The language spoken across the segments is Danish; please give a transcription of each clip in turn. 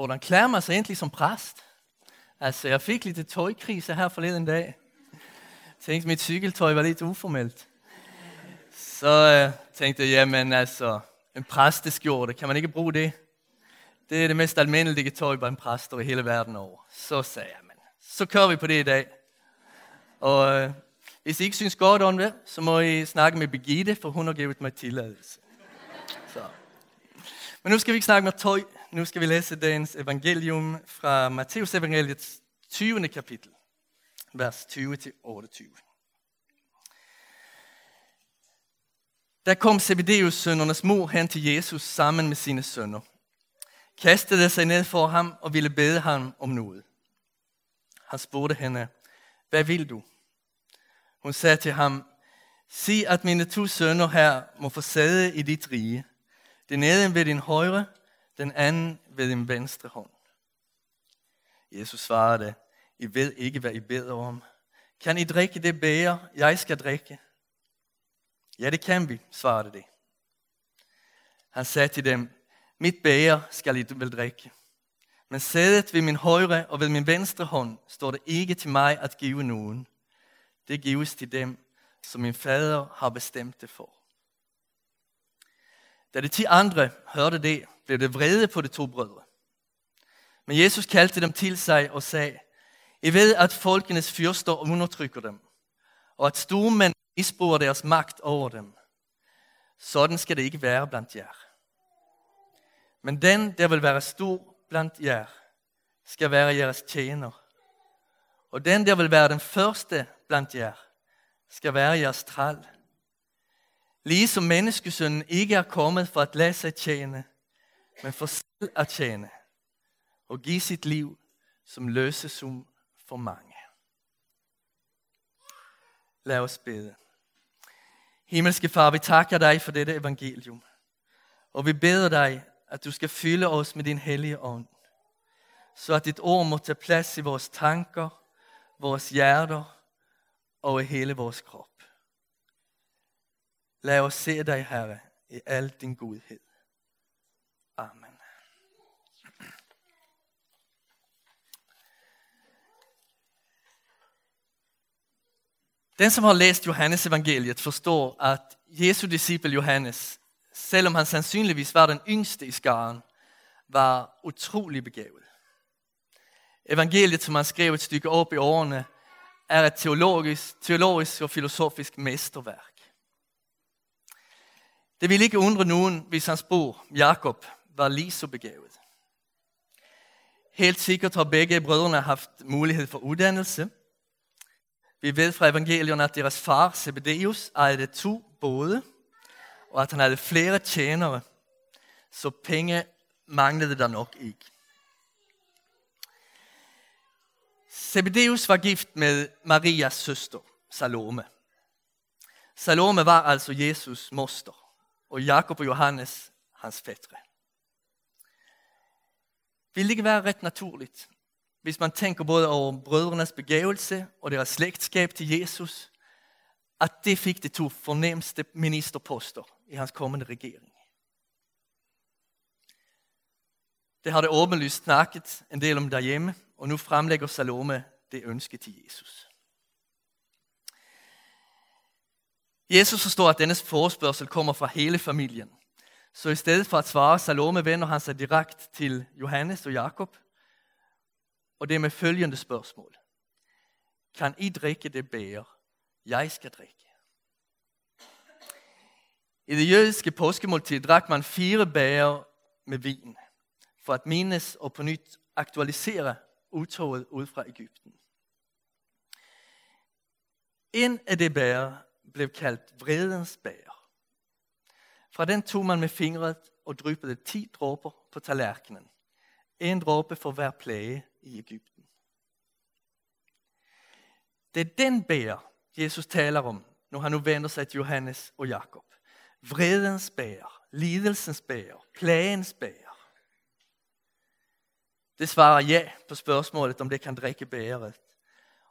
hvordan klæder man sig egentlig som præst? Altså, jeg fik lidt tøjkrise her forleden dag. Jeg tænkte, mit cykeltøj var lidt uformelt. Så øh, tænkte jeg, jamen altså, en præsteskjorte, kan man ikke bruge det? Det er det mest almindelige tøj på en præster i hele verden over. Så sagde jeg, men så kører vi på det i dag. Og øh, hvis I ikke synes godt om det, så må I snakke med Birgitte, for hun har givet mig tilladelse. Så. Men nu skal vi ikke snakke med tøj. Nu skal vi læse dagens evangelium fra Matteus evangeliets 20. kapitel, vers 20-28. Der kom Zebedeus sønnernes mor hen til Jesus sammen med sine sønner, kastede sig ned for ham og ville bede ham om noget. Han spurgte hende, hvad vil du? Hun sagde til ham, sig at mine to sønner her må få sæde i dit rige. Den ene ved din højre, den anden ved din venstre hånd. Jesus svarede, I ved ikke, hvad I beder om. Kan I drikke det bære, jeg skal drikke? Ja, det kan vi, svarede de. Han sagde til dem, mit bære skal I vel drikke. Men sædet ved min højre og ved min venstre hånd står det ikke til mig at give nogen. Det gives til dem, som min fader har bestemt det for. Da de ti andre hørte det, blev det vrede på de to brødre. Men Jesus kaldte dem til sig og sagde, I ved, at folkenes fyrster undertrykker dem, og at stormænd misbruger deres magt over dem. Sådan skal det ikke være blandt jer. Men den, der vil være stor blandt jer, skal være jeres tjener. Og den, der vil være den første blandt jer, skal være jeres træl. Ligesom menneskesønnen ikke er kommet for at lade sig tjene, men for selv at tjene og give sit liv som løsesum for mange. Lad os bede. Himmelske Far, vi takker dig for dette evangelium. Og vi beder dig, at du skal fylde os med din hellige ånd. Så at dit ord må tage plads i vores tanker, vores hjerter og i hele vores krop. Lad os se dig, Herre, i al din godhed. Amen. Den som har læst Johannes evangeliet forstår at Jesu disciple Johannes, selvom han sandsynligvis var den yngste i skaren, var utrolig begavet. Evangeliet, som han skrev et stykke op i årene, er et teologisk, teologisk og filosofisk mesterværk. Det vil ikke undre nogen, hvis hans bror Jakob var lige så begavet. Helt sikkert har begge brødrene haft mulighed for uddannelse, vi ved fra evangelierne, at deres far, Zebedeus, ejede to både, og at han havde flere tjenere, så penge manglede der nok ikke. Zebedeus var gift med Marias søster, Salome. Salome var altså Jesus moster, og Jakob og Johannes hans fætre. Vil det ikke være ret naturligt, hvis man tænker både over brødrenes begævelse og deres slægtskab til Jesus, at det fik de to fornemmeste ministerposter i hans kommende regering. Det har det åbenlyst snakket en del om derhjemme, og nu fremlægger Salome det ønske til Jesus. Jesus forstår, at dennes forespørgsel kommer fra hele familien. Så i stedet for at svare Salome, vender han sig direkte til Johannes og Jakob – og det er med følgende spørgsmål. Kan I drikke det bære, jeg skal drikke? I det jødiske påskemåltid drak man fire bære med vin, for at mindes og på nyt aktualisere udtoget ud fra Ægypten. En af de bære blev kaldt vredens bære. Fra den tog man med fingret og dryppede 10 dråber på tallerkenen. En dråbe for hver plage i Ægypten. Det er den bæger, Jesus taler om, når han nu vender sig til Johannes og Jakob. Vredens bæger, lidelsens bæger, plagens bæger. Det svarer ja på spørgsmålet, om det kan drikke bæret.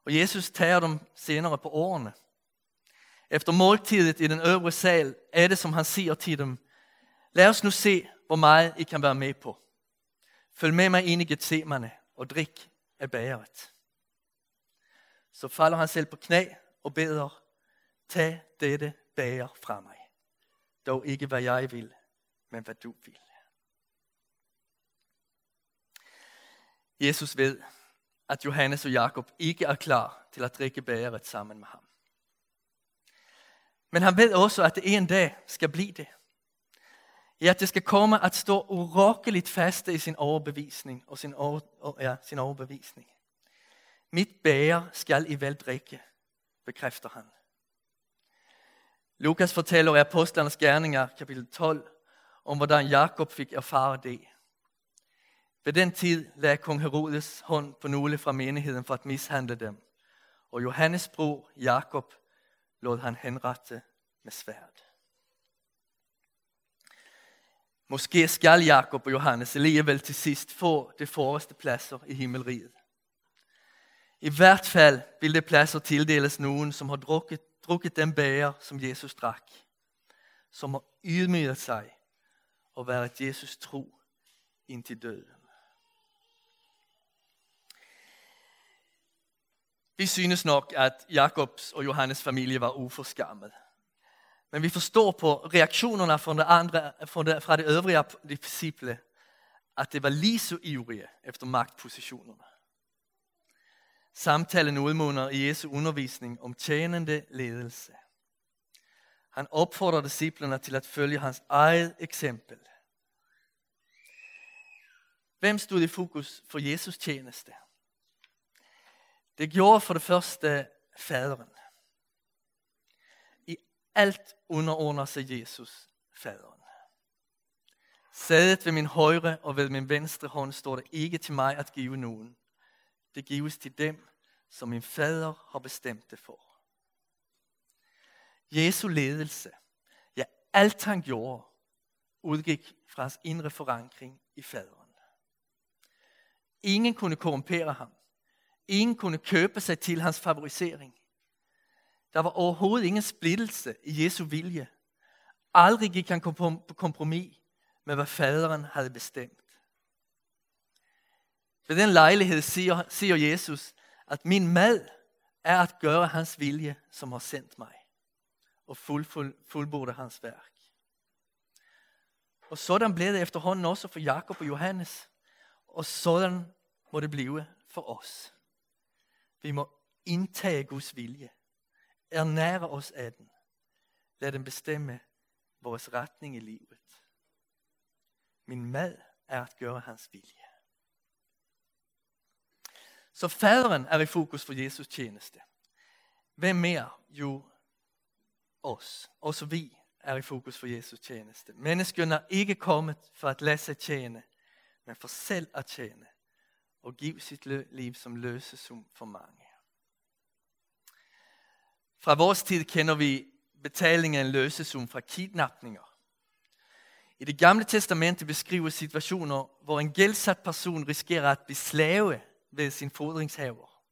Og Jesus tager dem senere på årene. Efter måltidet i den øvre sal er det, som han siger til dem, lad os nu se, hvor meget I kan være med på. følg med mig ind i Gethsemane og drik af bæret. Så falder han selv på knæ og beder, tag dette bære fra mig. Dog ikke hvad jeg vil, men hvad du vil. Jesus ved, at Johannes og Jakob ikke er klar til at drikke bæret sammen med ham. Men han ved også, at det en dag skal blive det. I at det skal komme at stå urokkeligt faste i sin overbevisning og sin, over, ja, sin overbevisning. Mit bære skal I vel drikke, bekræfter han. Lukas fortæller i Apostlenes Gerninger, kapitel 12, om hvordan Jakob fik erfare det. Ved den tid lagde kong Herodes hånd på nogle fra menigheden for at mishandle dem, og Johannes bror Jakob lod han henrette med sværd. Måske skal Jakob og Johannes alligevel til sidst få de forreste pladser i himmelriget. I hvert fald vil det pladser tildeles nogen, som har drukket, drukket den bæger, som Jesus drak. Som har ydmyget sig og været Jesus tro indtil døden. Vi synes nok, at Jakobs og Johannes familie var uforskammet. Men vi forstår på reaktionerne fra de, andre, fra de, fra de øvrige disciple, at det var lige så ivrige efter magtpositionerne. Samtalen udmunder i Jesu undervisning om tjenende ledelse. Han opfordrer disciplerne til at følge hans eget eksempel. Hvem stod i fokus for Jesus tjeneste? Det gjorde for det første faderen. I alt underordner sig Jesus faderen. Sædet ved min højre og ved min venstre hånd står det ikke til mig at give nogen. Det gives til dem, som min fader har bestemt det for. Jesu ledelse, ja alt han gjorde, udgik fra hans indre forankring i faderen. Ingen kunne korrumpere ham. Ingen kunne købe sig til hans favorisering. Der var overhovedet ingen splittelse i Jesu vilje. Aldrig gik han på kompromis med, hvad faderen havde bestemt. Ved den lejlighed siger, siger Jesus, at min mad er at gøre hans vilje, som har sendt mig, og fuld, fuld, fuldborde hans værk. Og sådan blev det efterhånden også for Jakob og Johannes, og sådan må det blive for os. Vi må indtage Guds vilje, ernære os af den, lad den bestemme vores retning i livet. Min mad er at gøre hans vilje. Så faderen er i fokus for Jesus tjeneste. Hvem mere? Jo, os. Også vi er i fokus for Jesus tjeneste. Menneskene er ikke kommet for at lade sig tjene, men for selv at tjene og give sit liv som løsesum for mange. Fra vores tid kender vi betaling af en løsesum fra kidnapninger. I det gamle testamente beskrives situationer, hvor en gældsat person risikerer at blive slave ved sin fodringshaver.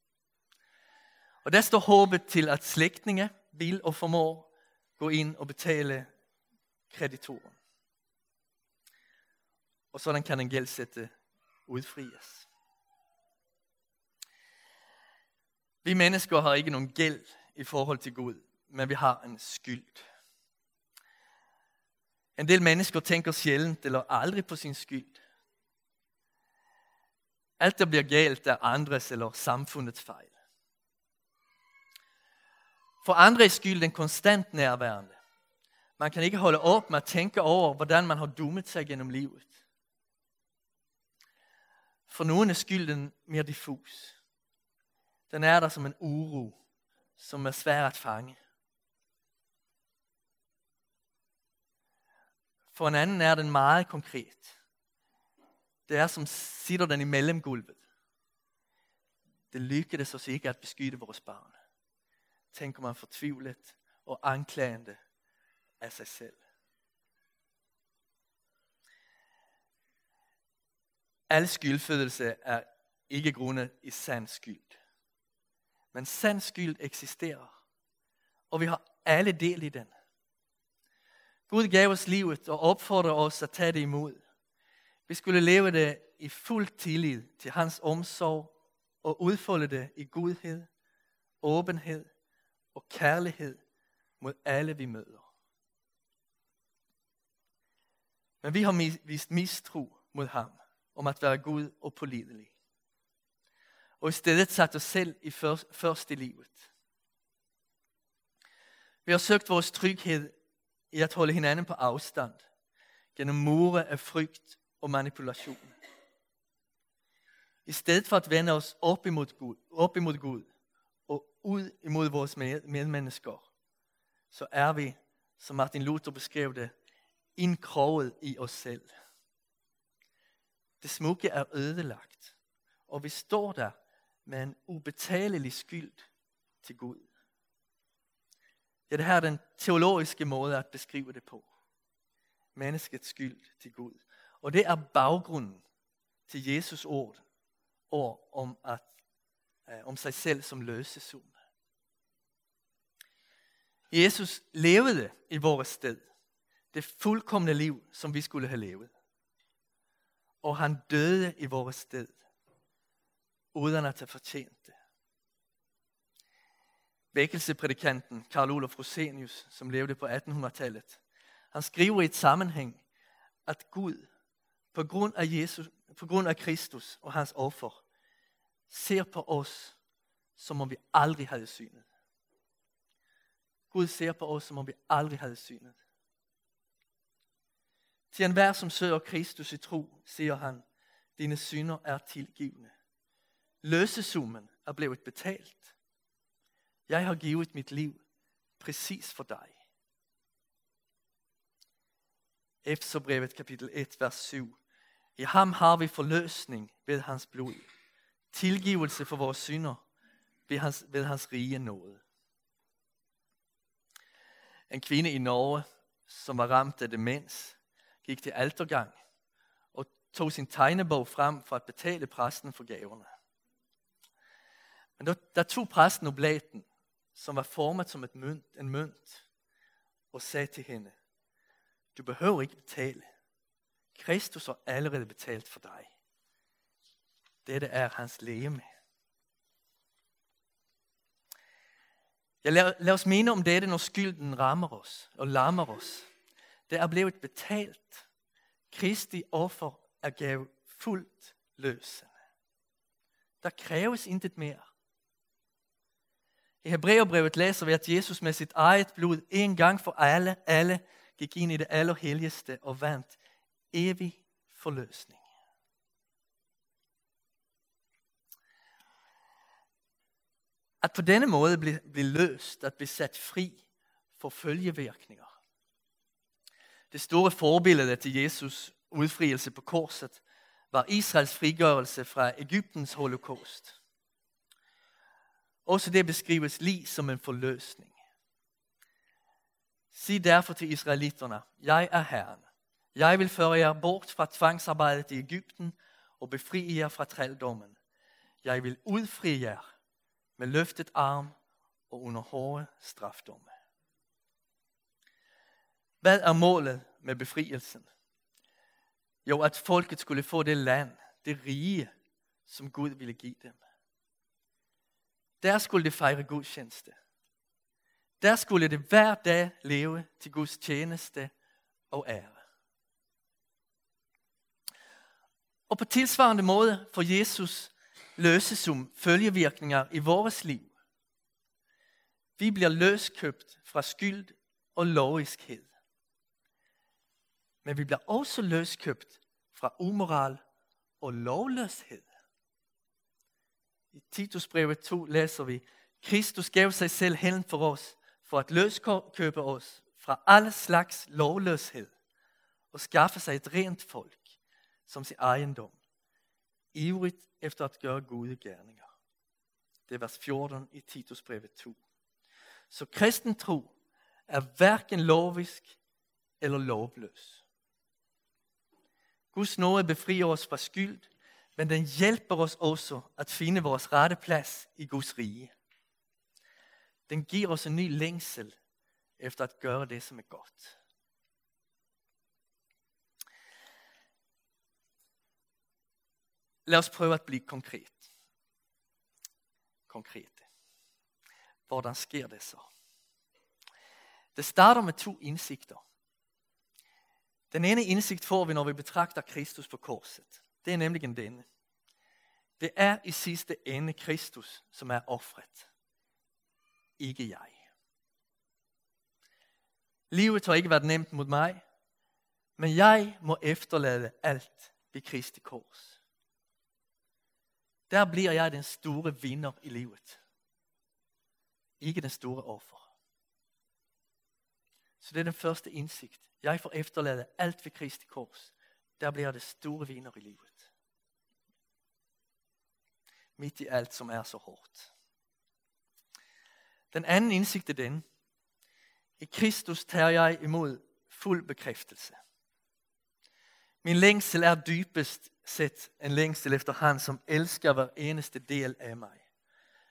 Og der står håbet til, at slægtninge vil og formår gå ind og betale kreditoren. Og sådan kan en gældsætte udfries. Vi mennesker har ikke nogen gæld i forhold til Gud, men vi har en skyld. En del mennesker tænker sjældent eller aldrig på sin skyld. Alt der bliver galt er andres eller samfundets fejl. For andre er skylden konstant nærværende. Man kan ikke holde op med at tænke over, hvordan man har dummet sig gennem livet. For nogen er skylden mere diffus. Den er der som en uro, som er svær at fange. For en anden er den meget konkret. Det er som sitter den i mellemgulvet. Det lykkedes os ikke at beskytte vores barn. Tænker man fortvivlet og anklagende af sig selv. Al skyldfølelse er ikke grundet i sand skyld. Men sand skyld eksisterer. Og vi har alle del i den. Gud gav os livet og opfordrer os at tage det imod. Vi skulle leve det i fuld tillid til hans omsorg og udfolde det i godhed, åbenhed og kærlighed mod alle vi møder. Men vi har vist mistro mod ham om at være Gud og pålidelig. Og i stedet sat os selv i først i livet. Vi har søgt vores tryghed i at holde hinanden på afstand gennem mure af frygt og manipulation. I stedet for at vende os op imod Gud, op imod Gud og ud imod vores medmennesker, så er vi, som Martin Luther beskrev det, indkroget i os selv. Det smukke er ødelagt, og vi står der med en ubetalelig skyld til Gud. Ja, det her er den teologiske måde at beskrive det på. Menneskets skyld til Gud. Og det er baggrunden til Jesus ord, ord om, at, øh, om sig selv som løsesum. Jesus levede i vores sted. Det fuldkommende liv, som vi skulle have levet. Og han døde i vores sted, uden at have fortjent det. Vækkelseprædikanten Karl Olof Rosenius, som levede på 1800-tallet, han skriver i et sammenhæng, at Gud på grund af Jesus, på grund af Kristus og hans offer, ser på os, som om vi aldrig havde synet. Gud ser på os, som om vi aldrig havde synet. Til enhver, som søger Kristus i tro, siger han, dine synder er tilgivende. Løsesummen er blevet betalt. Jeg har givet mit liv præcis for dig. Efterbrevet kapitel 1, vers 7. I ham har vi forløsning ved hans blod. Tilgivelse for vores synder ved hans, ved hans rige nåde. En kvinde i Norge, som var ramt af demens, gik til altergang og tog sin tegnebog frem for at betale præsten for gaverne. Men der, der tog præsten oblaten, som var formet som et mønt, en mønt, og sagde til hende, du behøver ikke betale. Kristus har allerede betalt for dig. Dette er hans legeme. Ja, lad, lad os mene om dette, når skylden rammer os og lammer os. Det er blevet betalt. Kristi offer er gav fuldt løsende. Der kræves intet mere. I Hebreerbrevet læser vi, at Jesus med sit eget blod en gang for alle, alle gik ind i det allerhelligste og vandt evig forløsning. At på denne måde blive, blive løst, at blive sat fri for følgevirkninger. Det store forbillede til Jesus udfrielse på korset var Israels frigørelse fra Ægyptens holocaust. Også det beskrives lige som en forløsning. Sig derfor til israelitterne, jeg er Herren. Jeg vil føre jer bort fra tvangsarbejdet i Ægypten og befri jer fra trældommen. Jeg vil udfri jer med løftet arm og under hårde strafdomme. Hvad er målet med befrielsen? Jo, at folket skulle få det land, det rige, som Gud ville give dem. Der skulle det fejre gudstjeneste. Der skulle det hver dag leve til Guds tjeneste og ære. Og på tilsvarende måde får Jesus løsesum følgevirkninger i vores liv. Vi bliver løskøbt fra skyld og loviskhed. Men vi bliver også løskøbt fra umoral og lovløshed. I Titusbrevet 2 læser vi, Kristus gav sig selv hen for os, for at løskøbe os fra alle slags lovløshed og skaffe sig et rent folk som sin ejendom. Ivrigt efter at gøre gode gerninger. Det er vers 14 i Titusbrevet 2. Så kristen tro er hverken lovisk eller lovløs. Guds nåde befrier os fra skyld, men den hjælper os også at finde vores rette plads i Guds rige. Den giver os en ny længsel efter at gøre det, som er godt. lad os prøve at blive konkret. Konkrete. Hvordan sker det så? Det starter med to indsigter. Den ene indsigt får vi, når vi betragter Kristus på korset. Det er nemlig denne. Det er i sidste ende Kristus, som er offret. Ikke jeg. Livet har ikke været nemt mod mig, men jeg må efterlade alt ved Kristi kors. Der bliver jeg den store vinder i livet. Ikke den store offer. Så det er den første indsigt. Jeg får efterlade alt ved Kristi kors. Der bliver det store vinder i livet. Midt i alt, som er så hårdt. Den anden indsigt er den. I Kristus tager jeg imod fuld bekræftelse. Min længsel er dybest set en længsel efter han, som elsker hver eneste del af mig.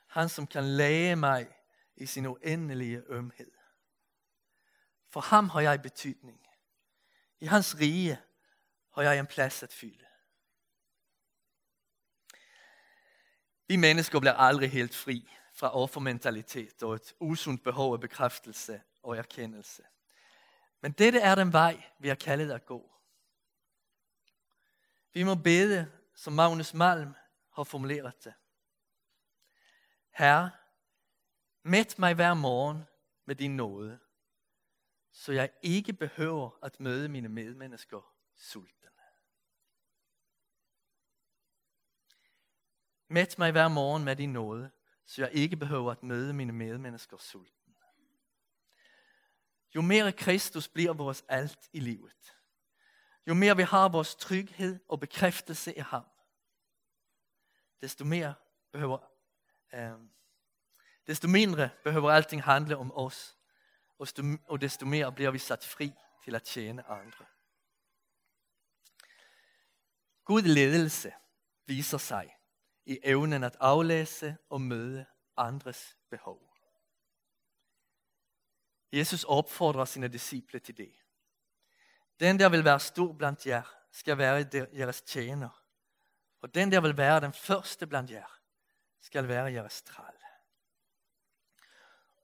Han, som kan læge mig i sin uendelige ømhed. For ham har jeg betydning. I hans rige har jeg en plads at fylde. Vi mennesker bliver aldrig helt fri fra offermentalitet og et usundt behov af bekræftelse og erkendelse. Men dette er den vej, vi er kaldet at gå. Vi må bede, som Magnus Malm har formuleret det. Herre, mæt mig hver morgen med din nåde, så jeg ikke behøver at møde mine medmennesker sultne. Mæt mig hver morgen med din nåde, så jeg ikke behøver at møde mine medmennesker sulten. Jo mere Kristus bliver vores alt i livet, jo mere vi har vores tryghed og bekræftelse i ham, desto mere behøver, øh, desto mindre behøver alting handle om os, og desto mere bliver vi sat fri til at tjene andre. God ledelse viser sig i evnen at aflæse og møde andres behov. Jesus opfordrer sine disciple til det. Den der vil være stor blandt jer, skal være jeres tjener. Og den der vil være den første blandt jer, skal være jeres træl.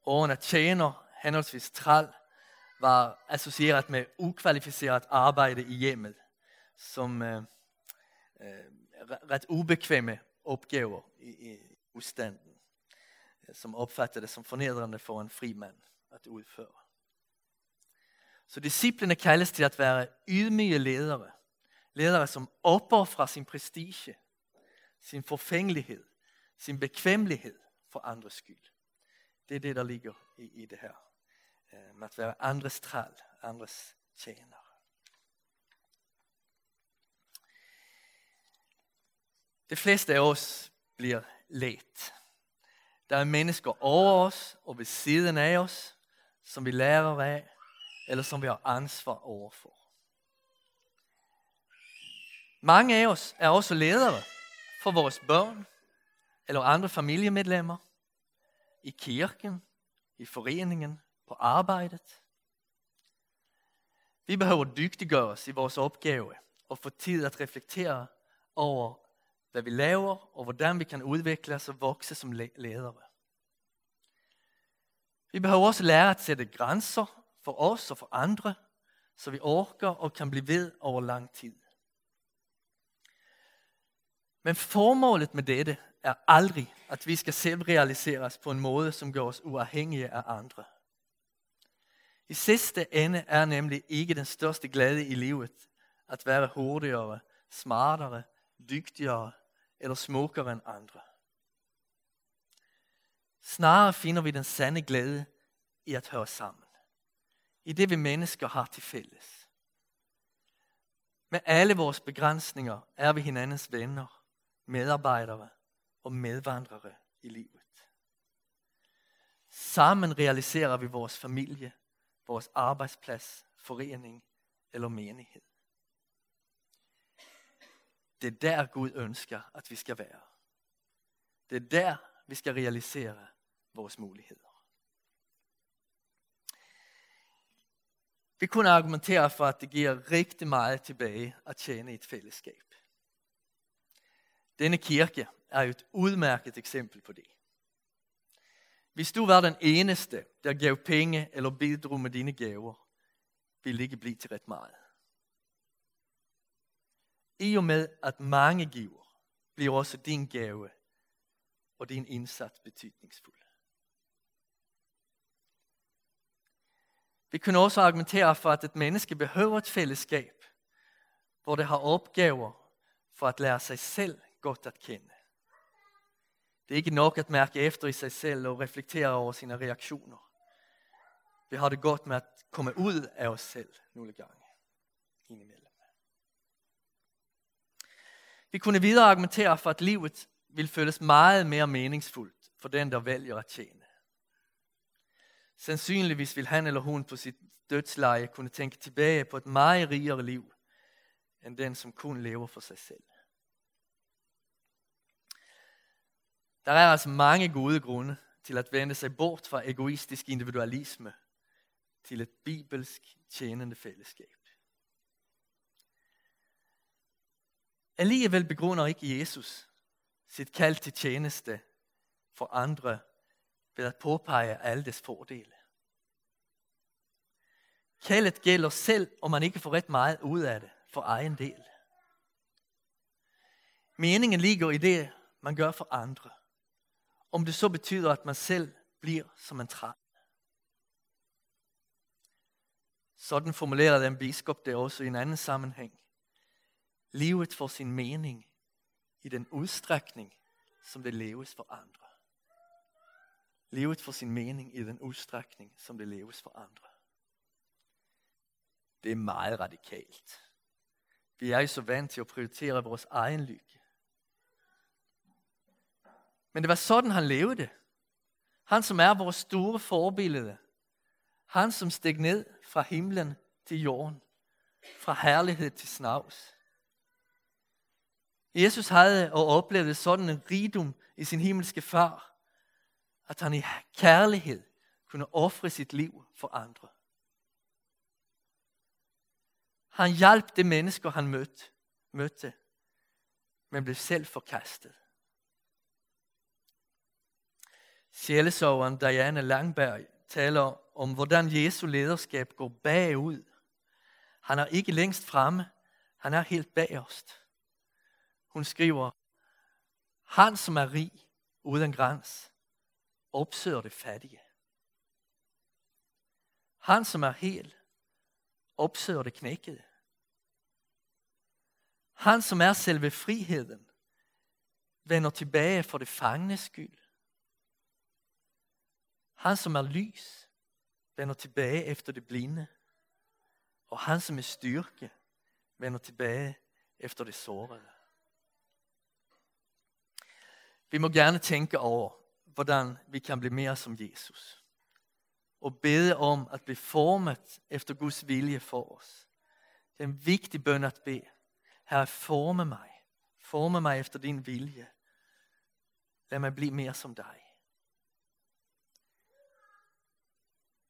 Ordene tjener, henholdsvis træl, var associeret med ukvalificeret arbejde i hjemmet, som øh, øh, ret ubekvemme opgaver i, i husstanden, eh, som opfattede det som fornedrende for en fri mand at udføre. Så disciplene kaldes til at være ydmyge ledere. Ledere, som opoffrer sin prestige, sin forfængelighed, sin bekvemmelighed for andres skyld. Det er det, der ligger i, i det her. Eh, med at være andres træl, andres tjener. De fleste af os bliver let. Der er mennesker over os og ved siden af os, som vi lærer af, eller som vi har ansvar overfor. Mange af os er også ledere for vores børn eller andre familiemedlemmer i kirken, i foreningen, på arbejdet. Vi behøver dygtiggøre os i vores opgave og få tid at reflektere over, hvad vi laver og hvordan vi kan udvikle os og vokse som ledere. Vi behøver også lære at sætte grænser for os og for andre, så vi orker og kan blive ved over lang tid. Men formålet med dette er aldrig, at vi skal selv realisere os på en måde, som gør os uafhængige af andre. I sidste ende er nemlig ikke den største glæde i livet at være hurtigere, smartere, dygtigere eller smukkere end andre. Snarere finder vi den sande glæde i at høre sammen i det vi mennesker har til fælles. Med alle vores begrænsninger er vi hinandens venner, medarbejdere og medvandrere i livet. Sammen realiserer vi vores familie, vores arbejdsplads, forening eller menighed. Det er der Gud ønsker, at vi skal være. Det er der, vi skal realisere vores muligheder. Vi kunne argumentere for, at det giver rigtig meget tilbage at tjene i et fællesskab. Denne kirke er et udmærket eksempel på det. Hvis du var den eneste, der gav penge eller bidrog med dine gaver, ville det ikke blive til ret meget. I og med, at mange giver, bliver også din gave og din indsats betydningsfuld. Vi kunne også argumentere for, at et menneske behøver et fællesskab, hvor det har opgaver for at lære sig selv godt at kende. Det er ikke nok at mærke efter i sig selv og reflektere over sine reaktioner. Vi har det godt med at komme ud af os selv nogle gange indimellem. Vi kunne videre argumentere for, at livet vil føles meget mere meningsfuldt for den, der vælger at tjene. Sandsynligvis vil han eller hun på sit dødsleje kunne tænke tilbage på et meget rigere liv, end den, som kun lever for sig selv. Der er altså mange gode grunde til at vende sig bort fra egoistisk individualisme til et bibelsk tjenende fællesskab. Alligevel begrunder ikke Jesus sit kald til tjeneste for andre ved at påpege alle dets fordele. Kaldet gælder selv, om man ikke får ret meget ud af det for egen del. Meningen ligger i det, man gør for andre. Om det så betyder, at man selv bliver som en træ. Sådan formulerede en biskop det også i en anden sammenhæng. Livet får sin mening i den udstrækning, som det leves for andre. Livet får sin mening i den udstrækning, som det leves for andre. Det er meget radikalt. Vi er jo så vant til at prioritere vores egen lykke. Men det var sådan, han levede. Han, som er vores store forbillede. Han, som steg ned fra himlen til jorden. Fra herlighed til snavs. Jesus havde og oplevede sådan en rigdom i sin himmelske far, at han i kærlighed kunne ofre sit liv for andre. Han hjalp de mennesker, han mødte, mødte men blev selv forkastet. Sjælesoveren Diane Langberg taler om, hvordan Jesu lederskab går bagud. Han er ikke længst fremme, han er helt bagerst. Hun skriver, han som er rig uden græns, opsøger det fattige. Han som er hel, opsøger det knækkede. Han som er selve friheden, vender tilbage for det fangne skyld. Han som er lys, vender tilbage efter det blinde. Og han som er styrke, vender tilbage efter det sårede. Vi må gerne tænke over, hvordan vi kan blive mere som Jesus. Og bede om at blive formet efter Guds vilje for os. Det er en vigtig bøn at bede. Herre, forme mig. Forme mig efter din vilje. Lad mig blive mere som dig.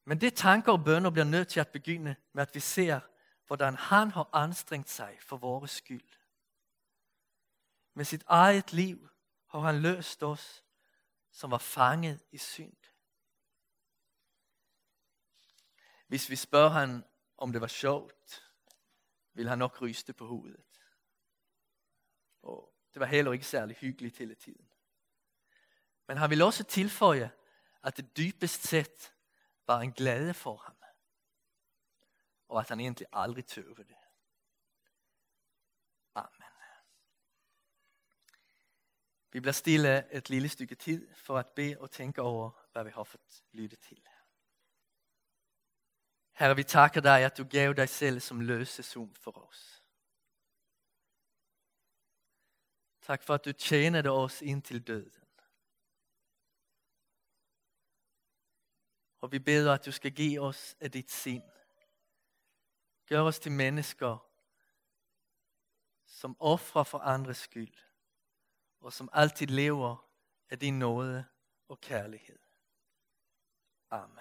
Men det tanker og bønder bliver nødt til at begynde med, at vi ser, hvordan han har anstrengt sig for vores skyld. Med sit eget liv har han løst os, som var fanget i synd. Hvis vi spørger han, om det var sjovt, vil han nok ryste på hovedet. Og det var heller ikke særlig hyggeligt hele tiden. Men han vil også tilføje, at det dybest set var en glæde for ham. Og at han egentlig aldrig tøvede det. Amen. Vi bliver stille et lille stykke tid for at bede og tænke over, hvad vi har fået lyttet til. Herre, vi takker dig, at du gav dig selv som løsesum for os. Tak for, at du tjenede os ind til døden. Og vi beder, at du skal give os af dit sind. Gør os til mennesker, som offrer for andres skyld, og som altid lever af din nåde og kærlighed. Amen.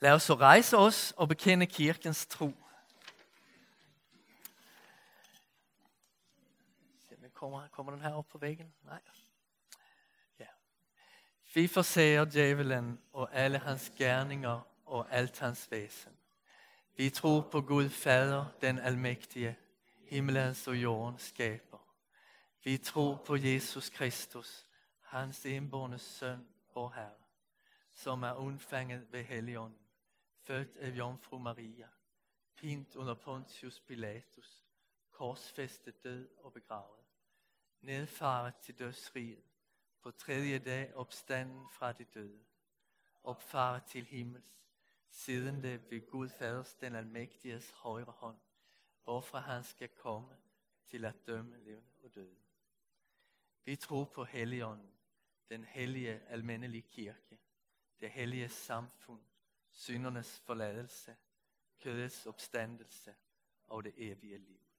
Lad os så rejse os og bekende kirkens tro. kommer, kommer den her op på væggen? Nej. Ja. Vi forsager djævelen og alle hans gerninger og alt hans væsen. Vi tror på Gud Fader, den almægtige, himlens og jordens skaber. Vi tror på Jesus Kristus, hans enbårne søn, vor Herre, som er undfanget ved Helion, født af Jomfru Maria, pint under Pontius Pilatus, korsfæstet død og begravet, nedfaret til dødsriget, på tredje dag opstanden fra de døde, opfaret til himmels, siddende ved Gud Faders den almægtiges højre hånd, hvorfra han skal komme til at dømme levende og døde. Vi tror på Helligånden, den hellige almindelige kirke, det hellige samfund, syndernes forladelse, kødets opstandelse og det evige liv.